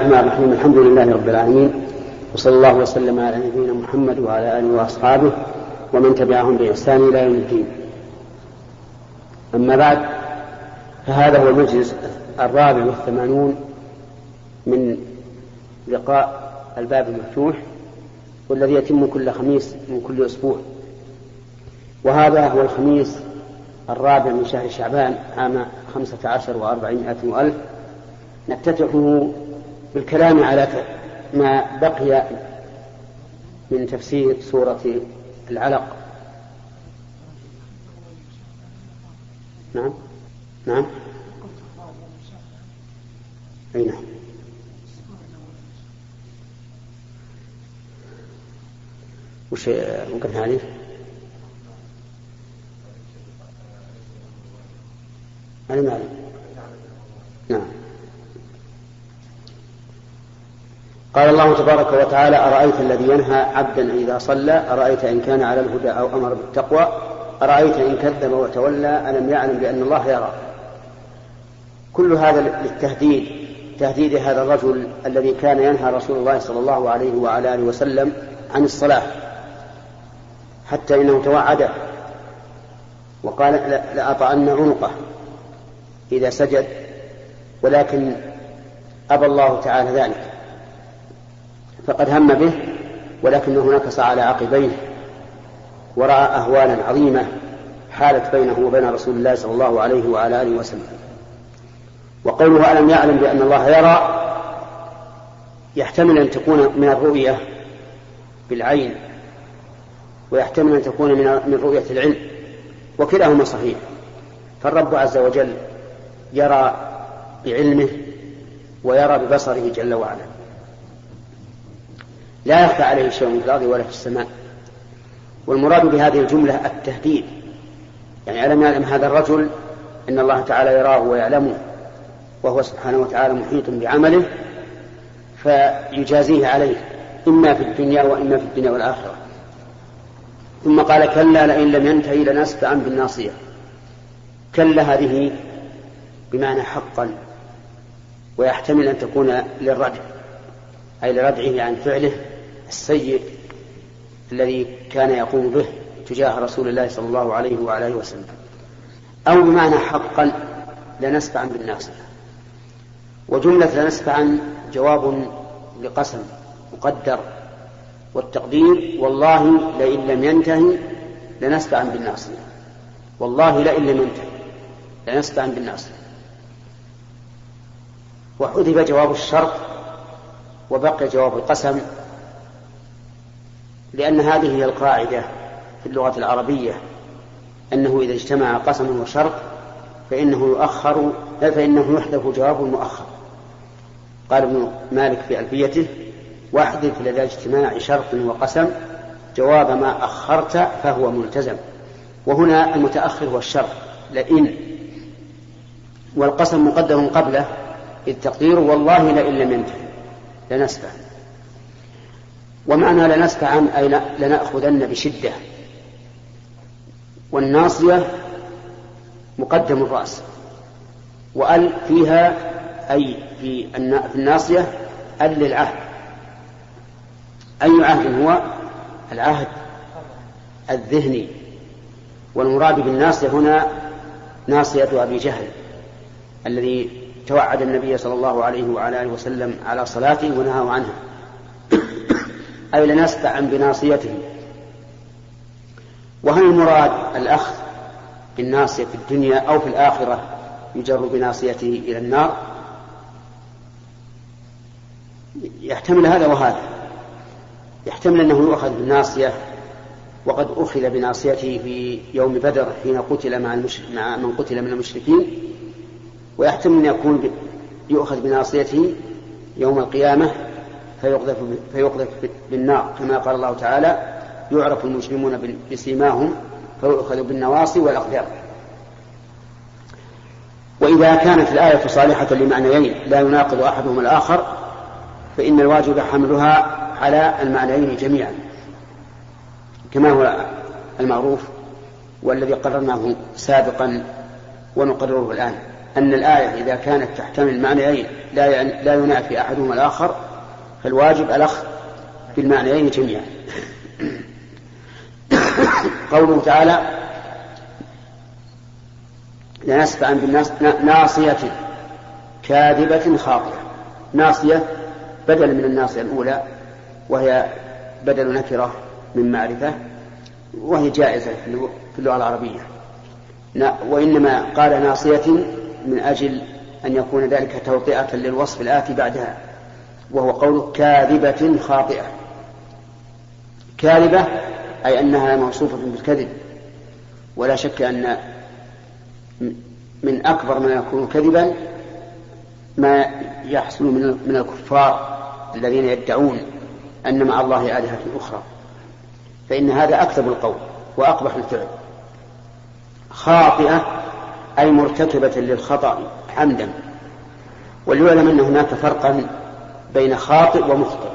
الرحمن الرحيم الحمد لله رب العالمين وصلى الله وسلم على نبينا محمد وعلى آله وأصحابه ومن تبعهم بإحسان إلى يوم الدين. أما بعد فهذا هو المجلس الرابع والثمانون من لقاء الباب المفتوح والذي يتم كل خميس من كل أسبوع. وهذا هو الخميس الرابع من شهر شعبان عام خمسة عشر وأربعمائة وألف. نفتتحه بالكلام على ما بقي من تفسير سورة العلق. نعم. نعم. أي نعم. وش وقفنا عليه؟ أنا ما نعم قال الله تبارك وتعالى أرأيت الذي ينهى عبدا إذا صلى أرأيت إن كان على الهدى أو أمر بالتقوى أرأيت إن كذب وتولى ألم يعلم بأن الله يرى. كل هذا للتهديد تهديد هذا الرجل الذي كان ينهى رسول الله صلى الله عليه وعلى آله وسلم عن الصلاة حتى إنه توعده وقال لأطأن عنقه إذا سجد ولكن أبى الله تعالى ذلك. فقد هم به ولكنه نكص على عقبيه ورأى أهوالا عظيمة حالت بينه وبين رسول الله صلى الله عليه وعلى آله وسلم. وقوله ألم يعلم بأن الله يرى يحتمل أن تكون من الرؤية بالعين ويحتمل أن تكون من رؤية العلم وكلاهما صحيح. فالرب عز وجل يرى بعلمه ويرى ببصره جل وعلا. لا يخفى عليه شيء في الأرض ولا في السماء. والمراد بهذه الجملة التهديد. يعني ألم يعلم هذا الرجل أن الله تعالى يراه ويعلمه وهو سبحانه وتعالى محيط بعمله فيجازيه عليه إما في الدنيا وإما في الدنيا والآخرة. ثم قال كلا لئن لم ينتهي لنسفعا بالناصية. كلا هذه بمعنى حقا ويحتمل أن تكون للردع أي لردعه عن فعله السيء الذي كان يقوم به تجاه رسول الله صلى الله عليه وعلى وسلم. أو بمعنى حقا لنسفعا بالناصيه وجملة لنسفعا جواب لقسم مقدر والتقدير والله لئن لم ينتهي لنسفعا بالناصيه والله لئن لم ينتهي لنسفعا بالناصيه وحذف جواب الشرط وبقي جواب القسم لأن هذه هي القاعدة في اللغة العربية. أنه إذا اجتمع قسم وشرط فإنه يؤخر فإنه يحذف جواب مؤخر قال ابن مالك في ألفيته واحذف لدى اجتماع شرط وقسم جواب ما أخرت فهو ملتزم. وهنا المتأخر هو الشرط لئن. والقسم مقدر قبله إذ تقدير والله لئن لم ينتهي. لنسفع ومعنى لنسفعن أي لنأخذن بشدة. والناصية مقدم الرأس. وأل فيها أي في الناصية أل للعهد. أي عهد هو؟ العهد الذهني. والمراد بالناصية هنا ناصية أبي جهل الذي توعد النبي صلى الله عليه وعلى آله وسلم على صلاته ونهاه عنها أي لنسفعا بناصيته. وهل المراد الأخذ بالناصية في الدنيا أو في الآخرة يجر بناصيته إلى النار؟ يحتمل هذا وهذا. يحتمل أنه يؤخذ بالناصية وقد أخذ بناصيته في يوم بدر حين قتل مع, مع من قتل من المشركين. ويحتمل أن يكون يؤخذ بناصيته يوم القيامة فيقذف, فيقذف بالنار كما قال الله تعالى يعرف المجرمون بسيماهم فيؤخذ بالنواصي والأقدام وإذا كانت الآية صالحة لمعنيين لا يناقض أحدهما الآخر فإن الواجب حملها على المعنيين جميعا كما هو المعروف والذي قررناه سابقا ونقرره الآن أن الآية إذا كانت تحتمل معنيين لا لا ينافي أحدهما الآخر فالواجب الأخذ بالمعنيين جميعا. قوله تعالى لنسفعا بالناس ناصية كاذبة خاطئة. ناصية بدل من الناصية الأولى وهي بدل نكرة من معرفة وهي جائزة في اللغة العربية. وإنما قال ناصية من أجل أن يكون ذلك توطئة للوصف الآتي بعدها. وهو قول كاذبة خاطئة. كاذبة أي أنها موصوفة بالكذب. ولا شك أن من أكبر ما يكون كذبا ما يحصل من الكفار الذين يدعون أن مع الله آلهة أخرى. فإن هذا أكذب القول وأقبح الفعل. خاطئة أي مرتكبة للخطأ عمدا وليعلم أن هناك فرقا بين خاطئ ومخطئ.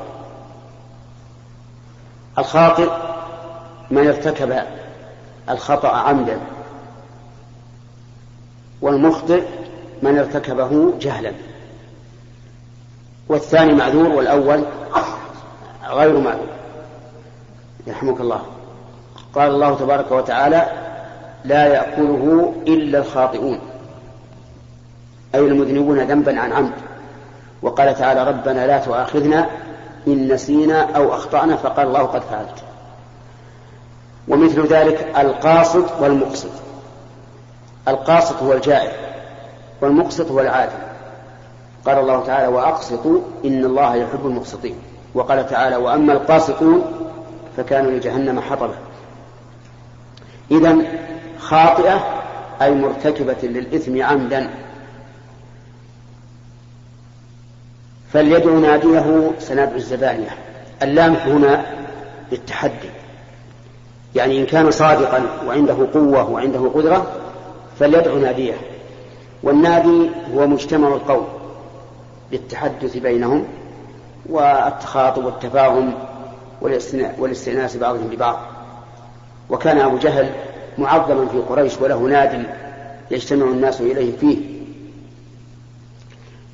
الخاطئ من ارتكب الخطأ عمدا والمخطئ من ارتكبه جهلا. والثاني معذور والأول غير معذور. يرحمك الله. قال الله تبارك وتعالى لا يأكله إلا الخاطئون. أي المذنبون ذنبا عن عمد. وقال تعالى ربنا لا تؤاخذنا إن نسينا أو أخطأنا فقال الله قد فعلت. ومثل ذلك القاصد والمقصد. القاصد هو الجائر والمقسط هو العادل. قال الله تعالى وأقسطوا إن الله يحب المقسطين. وقال تعالى وأما القاسطون فكانوا لجهنم حطبا إذا خاطئة أي مرتكبة للإثم عمدا. فليدعو ناديه سنادعو الزبانية. اللام هنا للتحدي يعني إن كان صادقا وعنده قوة وعنده قدرة فليدعو ناديه. والنادي هو مجتمع القوم للتحدث بينهم والتخاطب والتفاهم والاستئناس بعضهم ببعض. وكان أبو جهل معظما في قريش وله ناد يجتمع الناس إليه فيه.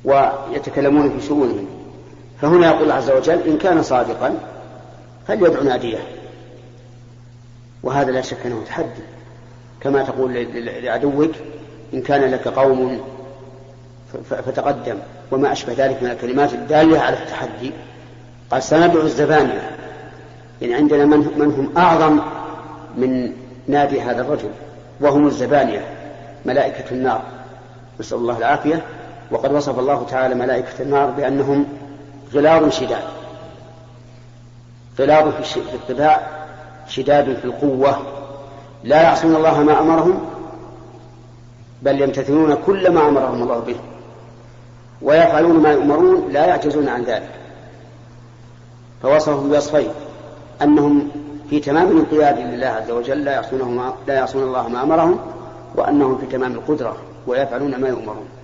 ويتكلمون في شؤونهم. فهنا يقول الله عز وجل إن كان صادقا فليدعو ناديه. وهذا لا شك أنه تحدي. كما تقول لعدوك إن كان لك قوم فتقدم وما أشبه ذلك من الكلمات الدالة على التحدي. قال سندعو الزبانية يعني عندنا من, من هم أعظم من نادي هذا الرجل وهم الزبانية ملائكة النار. نسأل الله العافية. وقد وصف الله تعالى ملائكة النار بأنهم غلاظ شداد. غلاظ في الطباع شداد في القوة. لا يعصون الله ما أمرهم بل يمتثلون كل ما أمرهم الله به. ويفعلون ما يؤمرون لا يعجزون عن ذلك. فوصفهم بوصفين. أنهم في تمام الانقياد لله عز وجل لا يعصونه ما لا يعصون الله ما أمرهم وأنهم في تمام القدرة ويفعلون ما يؤمرون.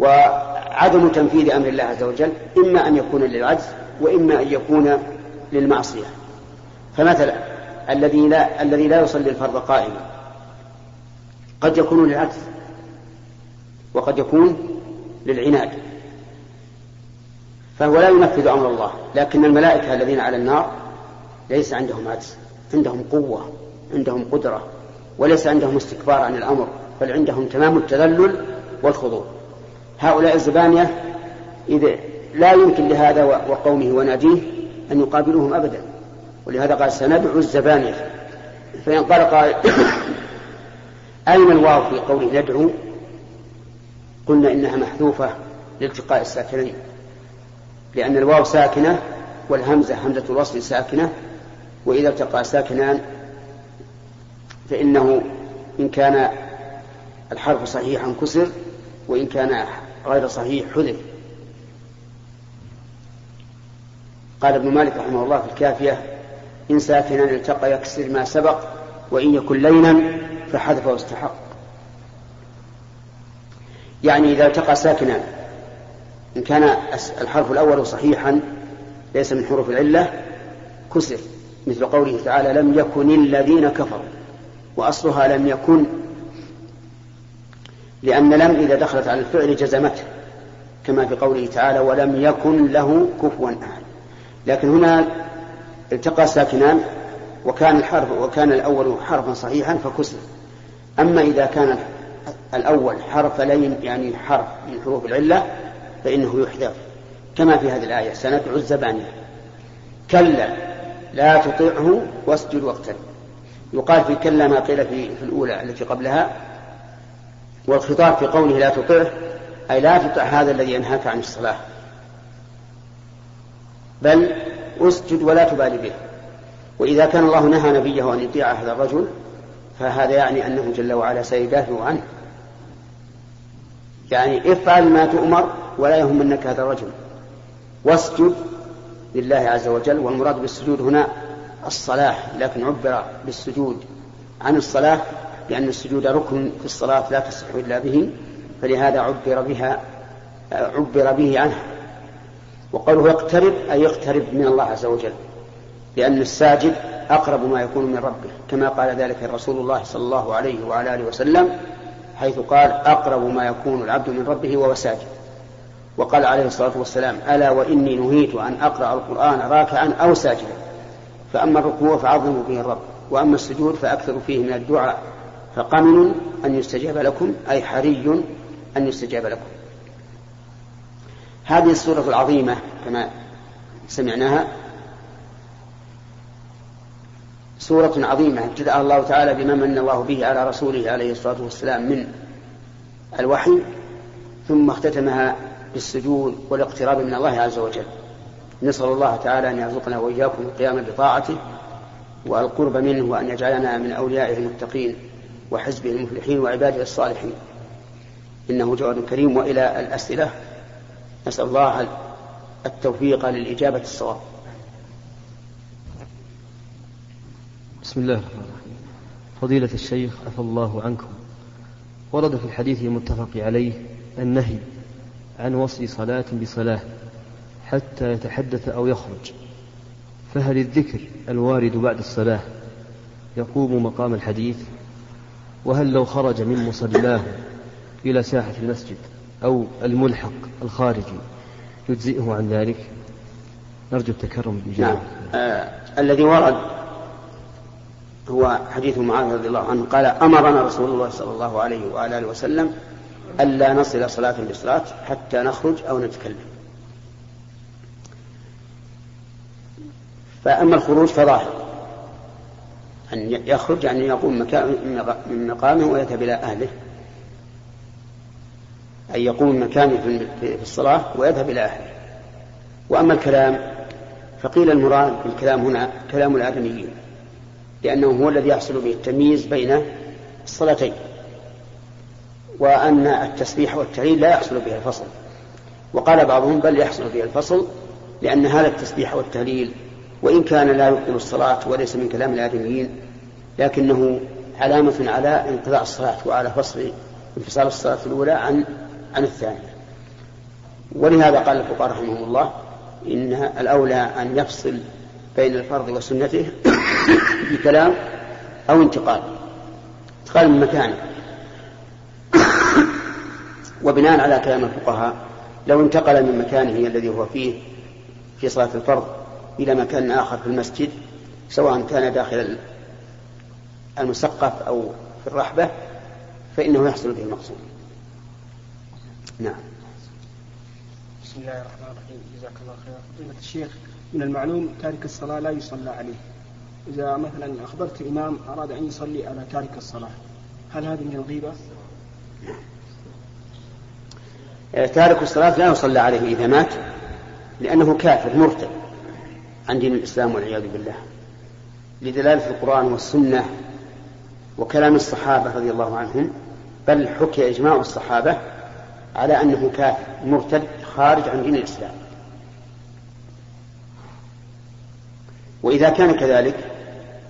وعدم تنفيذ أمر الله عز وجل إما أن يكون للعجز وإما أن يكون للمعصية. فمثلا الذي لا الذي لا يصلي الفرض قائما قد يكون للعجز وقد يكون للعناد فهو لا ينفذ أمر الله. لكن الملائكة الذين على النار ليس عندهم عجز عندهم قوة عندهم قدرة وليس عندهم استكبار عن الأمر بل عندهم تمام التذلل والخضوع. هؤلاء الزبانية إذا لا يمكن لهذا وقومه وناديه أن يقابلوهم أبدا. ولهذا قال سندعو الزبانية. فان قال أين الواو في قوله ندعو؟ قلنا إنها محذوفة لالتقاء الساكنين. لأن الواو ساكنة والهمزة همزة الوصل ساكنة وإذا التقى ساكنان فإنه إن كان الحرف صحيحا كسر وإن كان غير صحيح حذف. قال ابن مالك رحمه الله في الكافية إن ساكنان التقى يكسر ما سبق وإن يكن لينا فحذفه استحق يعني إذا التقى ساكنان إن كان الحرف الأول صحيحا ليس من حروف العلة كسر. مثل قوله تعالى لم يكن الذين كفروا. وأصلها لم يكن لأن لم إذا دخلت على الفعل جزمته كما في قوله تعالى ولم يكن له كفوا أحد. لكن هنا التقى ساكنان وكان الحرف وكان الأول حرفا صحيحا فكسر. أما إذا كان الأول حرف لين يعني حرف من حروف العلة فإنه يحذف كما في هذه الآية سندعو الزبانية. كلا لا تطعه واسجد واقترب. يقال في كلا ما قيل في, في الأولى التي قبلها والخطاب في قوله لا تطعه أي لا تطع هذا الذي ينهاك عن الصلاة. بل اسجد ولا تبالي به. وإذا كان الله نهى نبيه أن يطيع هذا الرجل فهذا يعني أنه جل وعلا سيدافع عنه. يعني افعل ما تؤمر ولا يهمنك هذا الرجل. واسجد لله عز وجل والمراد بالسجود هنا الصلاة لكن عبر بالسجود عن الصلاة لأن السجود ركن في الصلاة لا تصح إلا به فلهذا عبر بها عبر به عنها. وقوله اقترب أي اقترب من الله عز وجل لأن الساجد أقرب ما يكون من ربه كما قال ذلك رسول الله صلى الله عليه وعلى آله وسلم حيث قال أقرب ما يكون العبد من ربه وهو ساجد. وقال عليه الصلاة والسلام ألا وإني نهيت أن أقرأ القرآن راكعا أو ساجدا. فأما الركوع فعظموا به الرب وأما السجود فأكثروا فيه من الدعاء. فقمن أن يستجاب لكم أي حري أن يستجاب لكم. هذه السورة العظيمة كما سمعناها سورة عظيمة ابتدأ الله تعالى بما من الله به على رسوله عليه الصلاة والسلام من الوحي ثم اختتمها بالسجود والاقتراب من الله عز وجل. نسأل الله تعالى أن يرزقنا وإياكم القيام بطاعته والقرب منه وأن يجعلنا من أوليائه المتقين. وحزبه المفلحين وعباده الصالحين. إنه جواد كريم وإلى الأسئلة. نسأل الله التوفيق للإجابة الصواب. بسم الله الرحمن الرحيم. فضيلة الشيخ عفى الله عنكم. ورد في الحديث المتفق عليه النهي عن وصل صلاة بصلاة حتى يتحدث أو يخرج. فهل الذكر الوارد بعد الصلاة يقوم مقام الحديث؟ وهل لو خرج من مصلاه إلى ساحة المسجد أو الملحق الخارجي يجزئه عن ذلك؟ نرجو التكرم بالإجابة نعم. آه الذي ورد هو حديث معاذ رضي الله عنه قال أمرنا رسول الله صلى الله عليه وآله وسلم ألا نصل صلاة بصلاة حتى نخرج أو نتكلم. فأما الخروج فظاهر. أن يخرج يعني يقوم من مقامه ويذهب إلى أهله. أن يقوم مكانه في الصلاة ويذهب إلى أهله. وأما الكلام فقيل المراد بالكلام هنا كلام الآدميين لأنه هو الذي يحصل به التمييز بين الصلاتين وأن التسبيح والتهليل لا يحصل به الفصل. وقال بعضهم بل يحصل به الفصل لأن هذا التسبيح والتهليل وإن كان لا يبطل الصلاة وليس من كلام الآدميين لكنه علامة على انقضاء الصلاة وعلى فصل انفصال الصلاة الأولى عن عن الثانية. ولهذا قال الفقهاء رحمهم الله إن الأولى أن يفصل بين الفرض وسنته بكلام أو انتقال انتقال من مكانه وبناء على كلام الفقهاء لو انتقل من مكانه الذي هو فيه في صلاة الفرض إلى مكان آخر في المسجد سواء كان داخل المسقف أو في الرحبة فإنه يحصل به المقصود. نعم. بسم الله الرحمن الرحيم. جزاك الله خيرا. فضيلة الشيخ من المعلوم تارك الصلاة لا يصلى عليه. إذا مثلا أخبرت إمام أراد أن يصلي على تارك الصلاة هل هذه من الغيبة؟ تارك الصلاة لا يصلى عليه إذا مات لأنه كافر مرتد. عن دين الإسلام والعياذ بالله لدلالة القرآن والسنة وكلام الصحابة رضي الله عنهم بل حكي إجماع الصحابة على أنه كافر مرتد خارج عن دين الإسلام. وإذا كان كذلك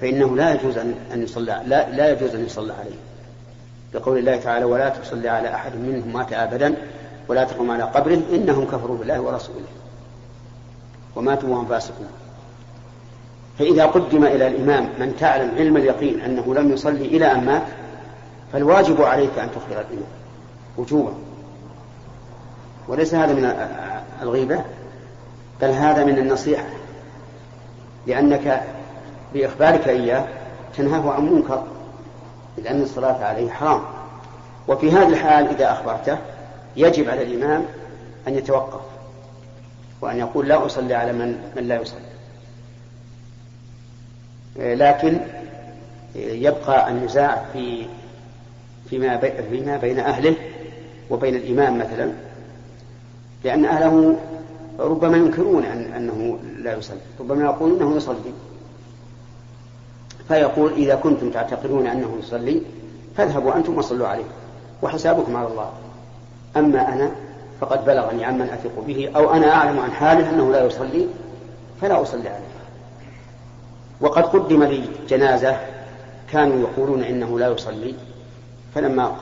فإنه لا يجوز أن يصلى لا, لا يجوز أن يصلى عليه. لقول الله تعالى ولا تصلي على أحد منهم مات أبدا ولا تقم على قبره إنهم كفروا بالله ورسوله. وماتوا وهم فاسقون. فإذا قدم إلى الإمام من تعلم علم اليقين أنه لم يصلي إلى أن مات فالواجب عليك أن تخبر الإمام. وجوبا. وليس هذا من الغيبة بل هذا من النصيحة. لأنك بإخبارك إياه تنهاه عن منكر لأن الصلاة عليه حرام. وفي هذه الحال إذا أخبرته يجب على الإمام أن يتوقف. وأن يقول لا أصلي على من, من لا يصلي. لكن يبقى النزاع في فيما فيما بين أهله وبين الإمام مثلا لأن أهله ربما ينكرون أن أنه لا يصلي ربما يقولون أنه يصلي. فيقول إذا كنتم تعتقدون أنه يصلي فاذهبوا أنتم وصلوا عليه وحسابكم على الله. أما أنا فقد بلغني عمن أثق به أو أنا أعلم عن حاله أنه لا يصلي فلا أصلي عليه. وقد قدم لي جنازة كانوا يقولون إنه لا يصلي فلما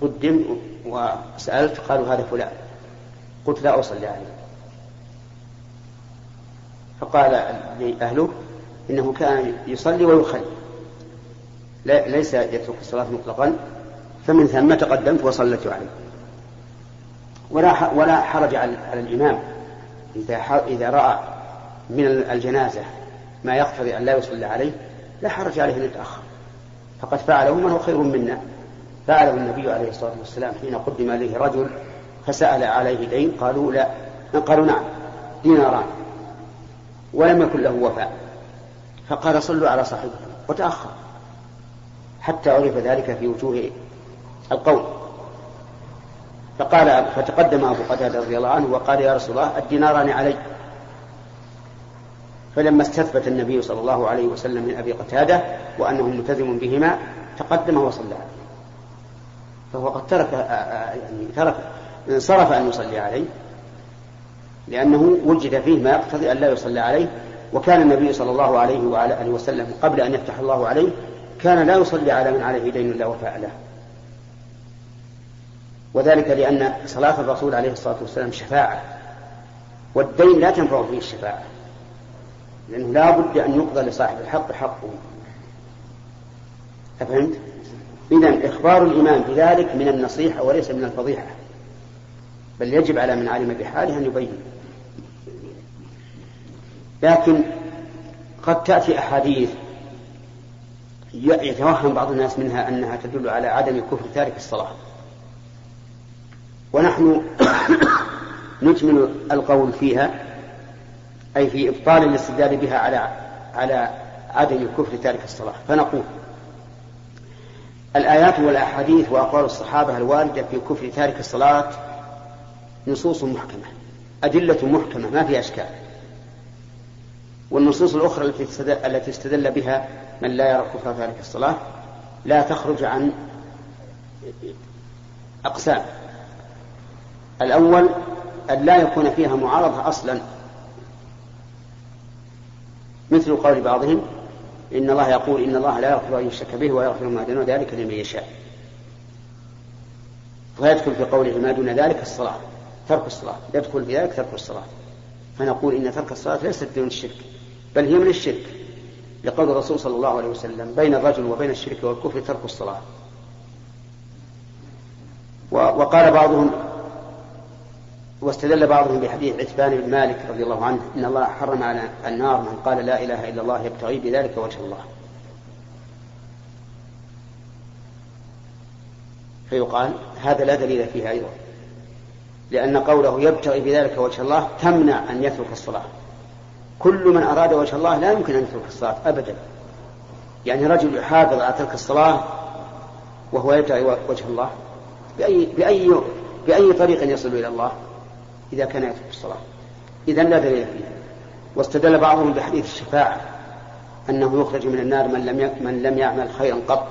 قدم وسألت قالوا هذا فلان قلت لا أصلي عليه. فقال لأهله إنه كان يصلي ويخلي ليس يترك الصلاة مطلقا فمن ثم تقدمت وصلت عليه. ولا ولا حرج على الإمام إذا إذا رأى من الجنازة ما يقتضي أن لا يصلي عليه لا حرج عليه أن يتأخر. فقد فعله من هو خير منا. فعله النبي عليه الصلاة والسلام حين قدم إليه رجل فسأل عليه دين قالوا لا. قالوا نعم ديناران. ولم يكن له وفاء. فقال صلوا على صاحبكم. وتأخر. حتى عرف ذلك في وجوه القوم. فقال فتقدم أبو قتادة رضي الله عنه وقال يا رسول الله الديناران علي. فلما استثبت النبي صلى الله عليه وسلم من أبي قتادة وأنه ملتزم بهما تقدم وصلى. عليه فهو قد ترك يعني ترك انصرف أن يصلي عليه لأنه وجد فيه ما يقتضي أن لا يصلى عليه. وكان النبي صلى الله عليه وعلى آله وسلم قبل أن يفتح الله عليه كان لا يصلي على من عليه دين لا وفاء له. وذلك لأن صلاة الرسول عليه الصلاة والسلام شفاعة والدين لا تنفع فيه الشفاعة لأنه لا بد أن يقضى لصاحب الحق حقه. أفهمت؟ إذا إخبار الإمام بذلك من النصيحة وليس من الفضيحة بل يجب على من علم بحاله أن يبين. لكن قد تأتي أحاديث يتوهم بعض الناس منها أنها تدل على عدم كفر تارك الصلاة. ونحن نجمل القول فيها أي في إبطال الاستدلال بها على على عدم كفر تارك الصلاة. فنقول الآيات والأحاديث وأقوال الصحابة الواردة في كفر تارك الصلاة نصوص محكمة أدلة محكمة ما فيها أشكال. والنصوص الأخرى التي التي استدل بها من لا يرى كفر تارك الصلاة لا تخرج عن أقسام. الأول أن لا يكون فيها معارضة أصلا. مثل قول بعضهم إن الله يقول إن الله لا يغفر أن يشرك به ويغفر ما دون ذلك لمن يشاء. ويدخل في قوله ما دون ذلك الصلاة ترك الصلاة. يدخل في ذلك ترك الصلاة. فنقول إن ترك الصلاة ليست دون الشرك بل هي من الشرك. لقول الرسول صلى الله عليه وسلم بين الرجل وبين الشرك والكفر ترك الصلاة. وقال بعضهم واستدل بعضهم بحديث عتبان بن مالك رضي الله عنه إن الله حرم على النار من قال لا إله إلا الله يبتغي بذلك وجه الله. فيقال هذا لا دليل فيه أيضا. لأن قوله يبتغي بذلك وجه الله تمنع أن يترك الصلاة. كل من أراد وجه الله لا يمكن أن يترك الصلاة ابدا. يعني رجل يحافظ على ترك الصلاة وهو يبتغي وجه الله باي باي بأي طريق يصل إلى الله؟ إذا كان يترك الصلاة. إذا لا دليل فيها. واستدل بعضهم بحديث الشفاعة أنه يخرج من النار من لم من لم يعمل خيرا قط.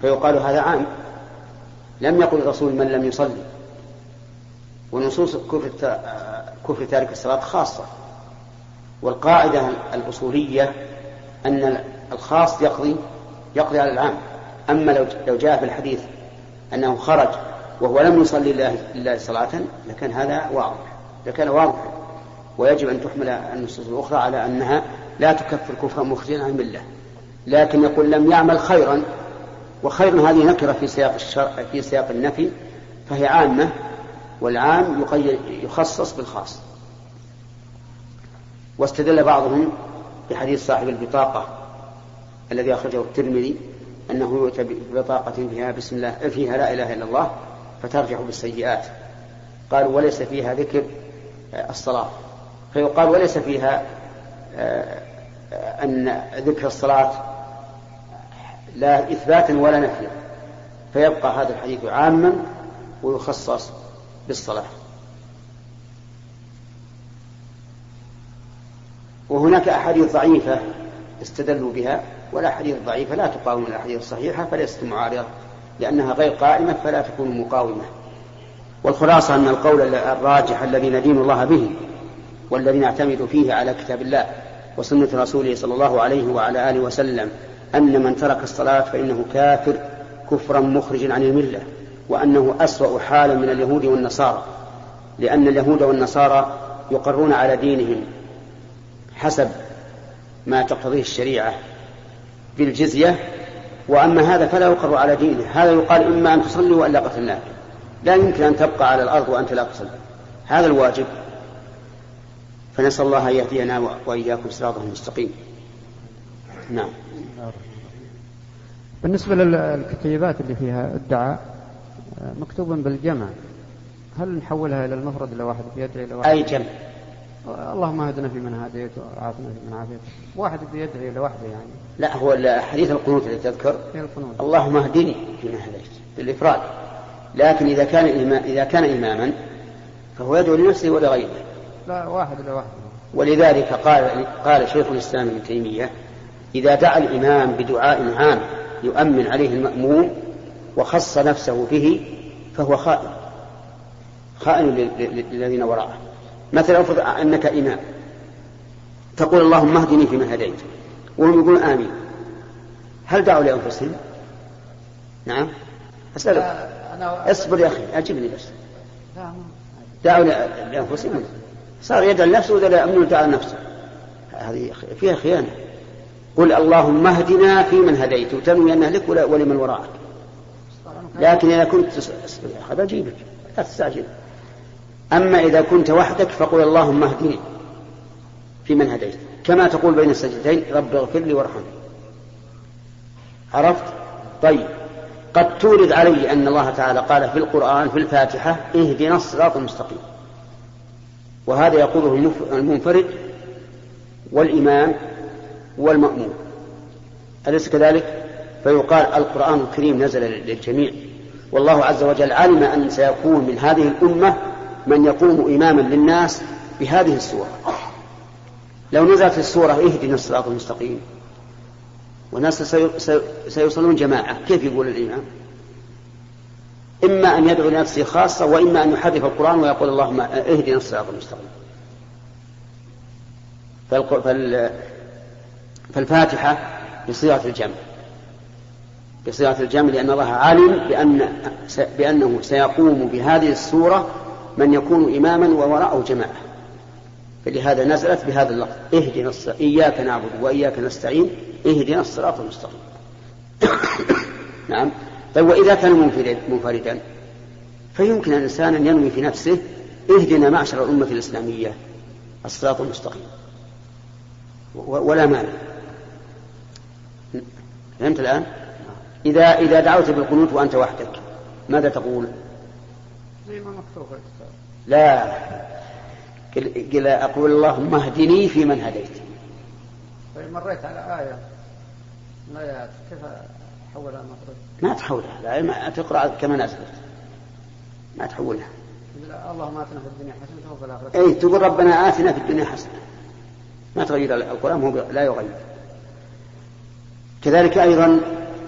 فيقال هذا عام. لم يقل الرسول من لم يصلي. ونصوص كفر كفر تارك الصلاة خاصة. والقاعدة الأصولية أن الخاص يقضي يقضي على العام. أما لو لو جاء في الحديث أنه خرج وهو لم يصلي لله, صلاة لكان هذا واضح. لكان واضحا ويجب أن تحمل النصوص الأخرى على أنها لا تكفر كفرا مخرجا عن الملة لكن يقول لم يعمل خيرا وخير هذه نكرة في سياق الشرع في سياق النفي فهي عامة والعام يقيد يخصص بالخاص. واستدل بعضهم بحديث صاحب البطاقة الذي أخرجه الترمذي أنه يؤتى ببطاقة فيها بسم الله فيها لا إله إلا الله فترجح بالسيئات. قالوا وليس فيها ذكر الصلاة. فيقال وليس فيها آه، أن ذكر الصلاة لا إثباتا ولا نفيا فيبقى هذا الحديث عاما ويخصص بالصلاة. وهناك أحاديث ضعيفة استدلوا بها والأحاديث الضعيفة لا تقاوم الأحاديث الصحيحة فليست معارضة. لأنها غير قائمة فلا تكون مقاومة. والخلاصة أن القول الراجح الذي ندين الله به والذي نعتمد فيه على كتاب الله وسنة رسوله صلى الله عليه وعلى آله وسلم أن من ترك الصلاة فإنه كافر كفرا مخرجا عن الملة وأنه أسوأ حالا من اليهود والنصارى. لأن اليهود والنصارى يقرون على دينهم حسب ما تقتضيه الشريعة بالجزية وأما هذا فلا يقر على دينه. هذا يقال إما أن تصلي وإلا قتلناك لا يمكن أن تبقى على الأرض وأنت لا تصلي هذا الواجب. فنسأل الله أن يهدينا وإياكم صراطه المستقيم. نعم. بالنسبة للكتيبات اللي فيها الدعاء مكتوب بالجمع. هل نحولها إلى المفرد إلى واحد بيدعي إلى واحد؟ أي جمع. اللهم اهدنا فيمن هديت وعافنا فيمن عافيت. واحد بيدعي لوحده يعني. لا هو حديث القنوت اللي تذكر. القنوت. اللهم اهدني فيمن هديت بالإفراد. لكن إذا كان إذا كان إماما فهو يدعو لنفسه ولغيره. لا واحد لوحده ولذلك قال قال شيخ الإسلام ابن تيمية إذا دعا الإمام بدعاء عام يؤمن عليه المأموم وخص نفسه به فهو خائن. خائن للذين وراءه. مثلا أفرض أنك إمام. تقول اللهم اهدني فيمن هديت. وهم يقولون آمين. هل دعوا لأنفسهم؟ نعم. أسألك. اصبر يا أخي أجبني بس. دعوا لأنفسهم. صار يدعو لنفسه ولا يامن دعا لنفسه هذه فيها خيانة. قل اللهم اهدنا فيمن هديت. وتنوي أن اهلك ولمن وراءك. لكن إذا كنت أصبر يا أخي بجيبك لا تستعجل. أما إذا كنت وحدك فقل اللهم اهدني في من هديت. كما تقول بين السجدتين رب اغفر لي وارحمني. عرفت؟ طيب. قد تورد علي أن الله تعالى قال في القرآن في الفاتحة اهدنا الصراط المستقيم. وهذا يقوله المنفرد والإمام والمأموم. أليس كذلك؟ فيقال القرآن الكريم نزل للجميع. والله عز وجل علم أن سيكون من هذه الأمة من يقوم إماما للناس بهذه السورة. لو نزلت السورة اهدنا الصراط المستقيم. والناس سيصلون جماعة. كيف يقول الإمام؟ إما أن يدعو لنفسه خاصة وإما أن يحرف القرآن ويقول اللهم اهدنا الصراط المستقيم. فالفاتحة بصيغة الجمع. بصيغة الجمع لأن الله علم بأن بأنه سيقوم بهذه السورة من يكون إماما ووراءه جماعة. فلهذا نزلت بهذا اللفظ اهدنا الصراط إياك نعبد وإياك نستعين اهدنا الصراط المستقيم. نعم. طيب وإذا كان منفردا فيمكن الإنسان أن ينوي في نفسه اهدنا معشر الأمة الإسلامية الصراط المستقيم. ولا مانع. فهمت الآن؟ إذا إذا دعوت بالقنوت وأنت وحدك ماذا تقول؟ زي ما مكتوب لا. قل أقول اللهم اهدني في من هديت. طيب مريت على آية. آيات كيف أحولها مخرج؟ ما تحولها. لا ما تقرأ كما نزلت ما تحولها. اللهم آتنا في الدنيا حسنة وفي الآخرة أي تقول ربنا آتنا في الدنيا حسنة. ما تغير القرآن هو لا يغير. كذلك أيضا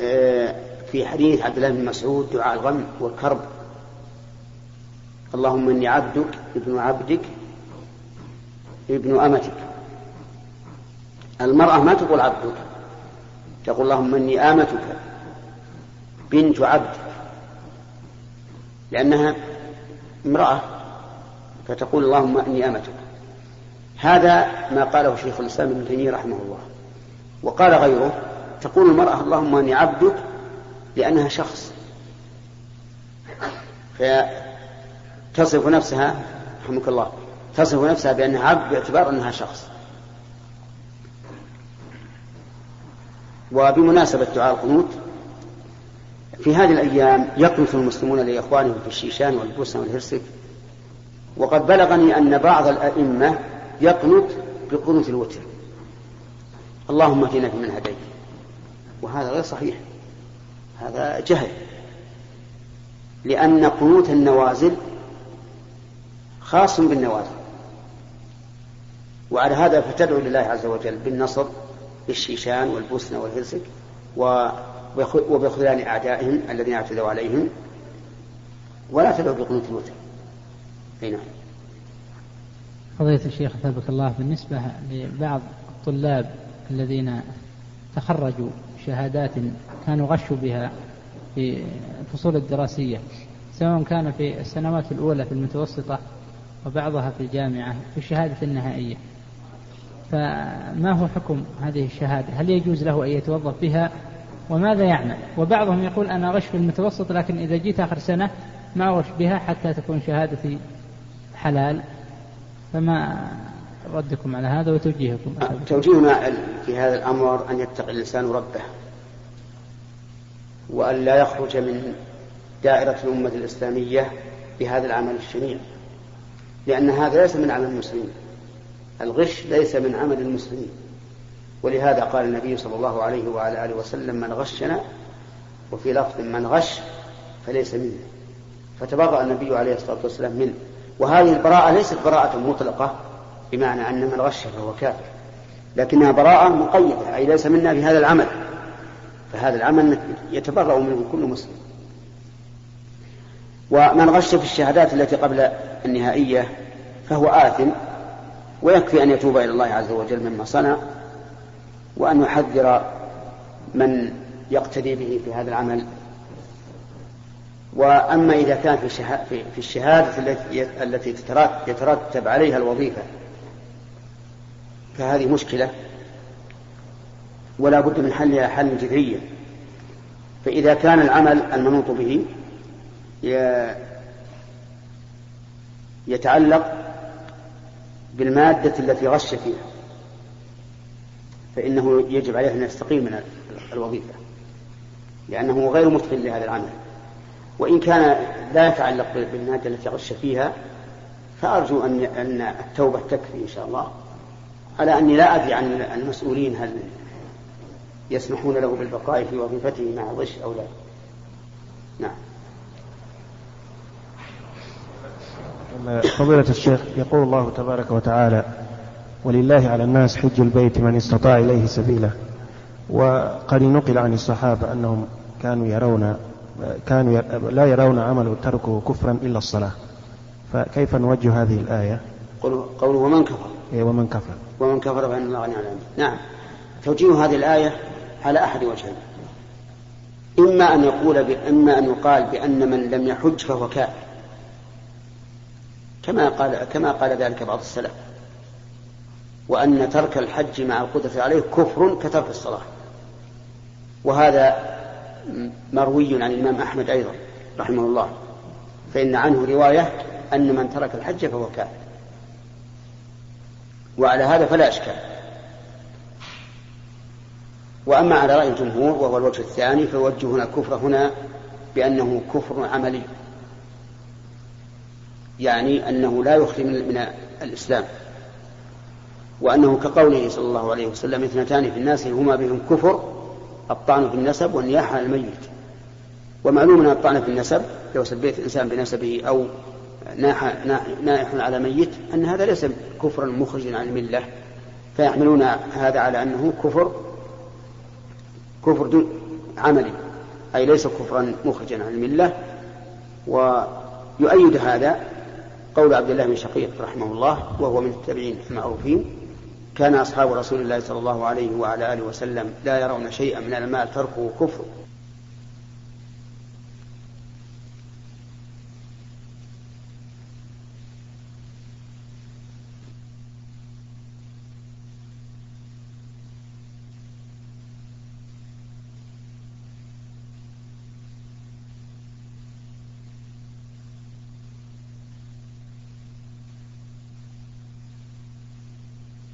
آه، في حديث عبد الله بن مسعود دعاء الغم والكرب. اللهم إني عبدك ابن عبدك ابن أمتك. المرأة ما تقول عبدك تقول اللهم إني آمتك بنت عبدك لأنها امرأة فتقول اللهم إني أمتك. هذا ما قاله شيخ الإسلام ابن تيمية رحمه الله. وقال غيره تقول المرأة اللهم إني عبدك لأنها شخص. فتصف نفسها رحمك الله تصف نفسها بأنها عبد باعتبار أنها شخص. وبمناسبة دعاء القنوت في هذه الأيام يقنط المسلمون لإخوانهم في الشيشان والبوسنة والهرسك. وقد بلغني أن بعض الأئمة يقنط بقنوت الوتر. اللهم اهدنا فيمن هديت. وهذا غير صحيح. هذا جهل. لأن قنوت النوازل خاص بالنوازل وعلى هذا فتدعو لله عز وجل بالنصر بالشيشان والبوسنة والهرسك وبخذلان أعدائهم الذين اعتدوا عليهم. ولا تدعو بقنوت الوتر أي نعم. فضيلة الشيخ أثابك الله بالنسبة لبعض الطلاب الذين تخرجوا شهادات كانوا غشوا بها في الفصول الدراسية سواء كان في السنوات الأولى في المتوسطة وبعضها في الجامعة في الشهادة النهائية. فما هو حكم هذه الشهادة؟ هل يجوز له أن يتوظف بها؟ وماذا يعمل؟ وبعضهم يقول أنا غش في المتوسط لكن إذا جيت آخر سنة ما أغش بها حتى تكون شهادتي حلال. فما ردكم على هذا وتوجيهكم؟ توجيهنا في هذا الأمر أن يتقي الإنسان ربه وأن لا يخرج من دائرة الأمة الإسلامية بهذا العمل الشنيع. لأن هذا ليس من عمل المسلمين. الغش ليس من عمل المسلمين. ولهذا قال النبي صلى الله عليه وعلى آله وسلم من غشنا وفي لفظ من غش فليس منا فتبرأ النبي عليه الصلاة والسلام منه. وهذه البراءة ليست براءة مطلقة بمعنى أن من غش فهو كافر. لكنها براءة مقيدة أي ليس منا في هذا العمل. فهذا العمل يتبرأ منه كل مسلم. ومن غش في الشهادات التي قبل النهائية فهو آثم ويكفي أن يتوب إلى الله عز وجل مما صنع وأن يحذر من يقتدي به في هذا العمل. وأما إذا كان في, في الشهادة التي يترتب عليها الوظيفة فهذه مشكلة ولا بد من حلها حلا جذريا. فإذا كان العمل المنوط به يتعلق بالمادة التي غش فيها فإنه يجب عليه أن يستقيل من الوظيفة لأنه غير متقن لهذا العمل. وإن كان لا يتعلق بالمادة التي غش فيها فأرجو أن أن التوبة تكفي إن شاء الله على أني لا أدري عن المسؤولين هل يسمحون له بالبقاء في وظيفته مع الغش أو لا. نعم. فضيلة الشيخ يقول الله تبارك وتعالى ولله على الناس حج البيت من استطاع إليه سبيلا وقد نقل عن الصحابة أنهم كانوا يرون كانوا لا يرون عمل تركه كفرا إلا الصلاة. فكيف نوجه هذه الآية؟ قوله ومن كفر. إيه ومن كفر. ومن كفر فإن الله غني عن نعم. توجيه هذه الآية على أحد وجهين. إما أن يقول. إما أن يقال بأن من لم يحج فهو كافر. كما قال كما قال ذلك بعض السلف. وأن ترك الحج مع القدرة عليه كفر كترك الصلاة. وهذا مروي عن الإمام أحمد أيضا رحمه الله. فإن عنه رواية أن من ترك الحج فهو كافر. وعلى هذا فلا إشكال. وأما على رأي الجمهور وهو الوجه الثاني فوجهنا الكفر هنا بأنه كفر عملي. يعني أنه لا يخرج من الإسلام. وأنه كقوله صلى الله عليه وسلم اثنتان في الناس هما بهم كفر الطعن في النسب والنياحة على الميت. ومعلوم أن الطعن في النسب لو سبيت الإنسان بنسبه أو ناح نائح على ميت أن هذا ليس كفرا مخرجا عن الملة. فيحملون هذا على أنه كفر كفر دون عملي أي ليس كفرا مخرجا عن الملة. ويؤيد هذا قول عبد الله بن شقيق رحمه الله وهو من التابعين المعروفين كان أصحاب رسول الله صلى الله عليه وعلى آله وسلم لا يرون شيئا من المال تركه كفر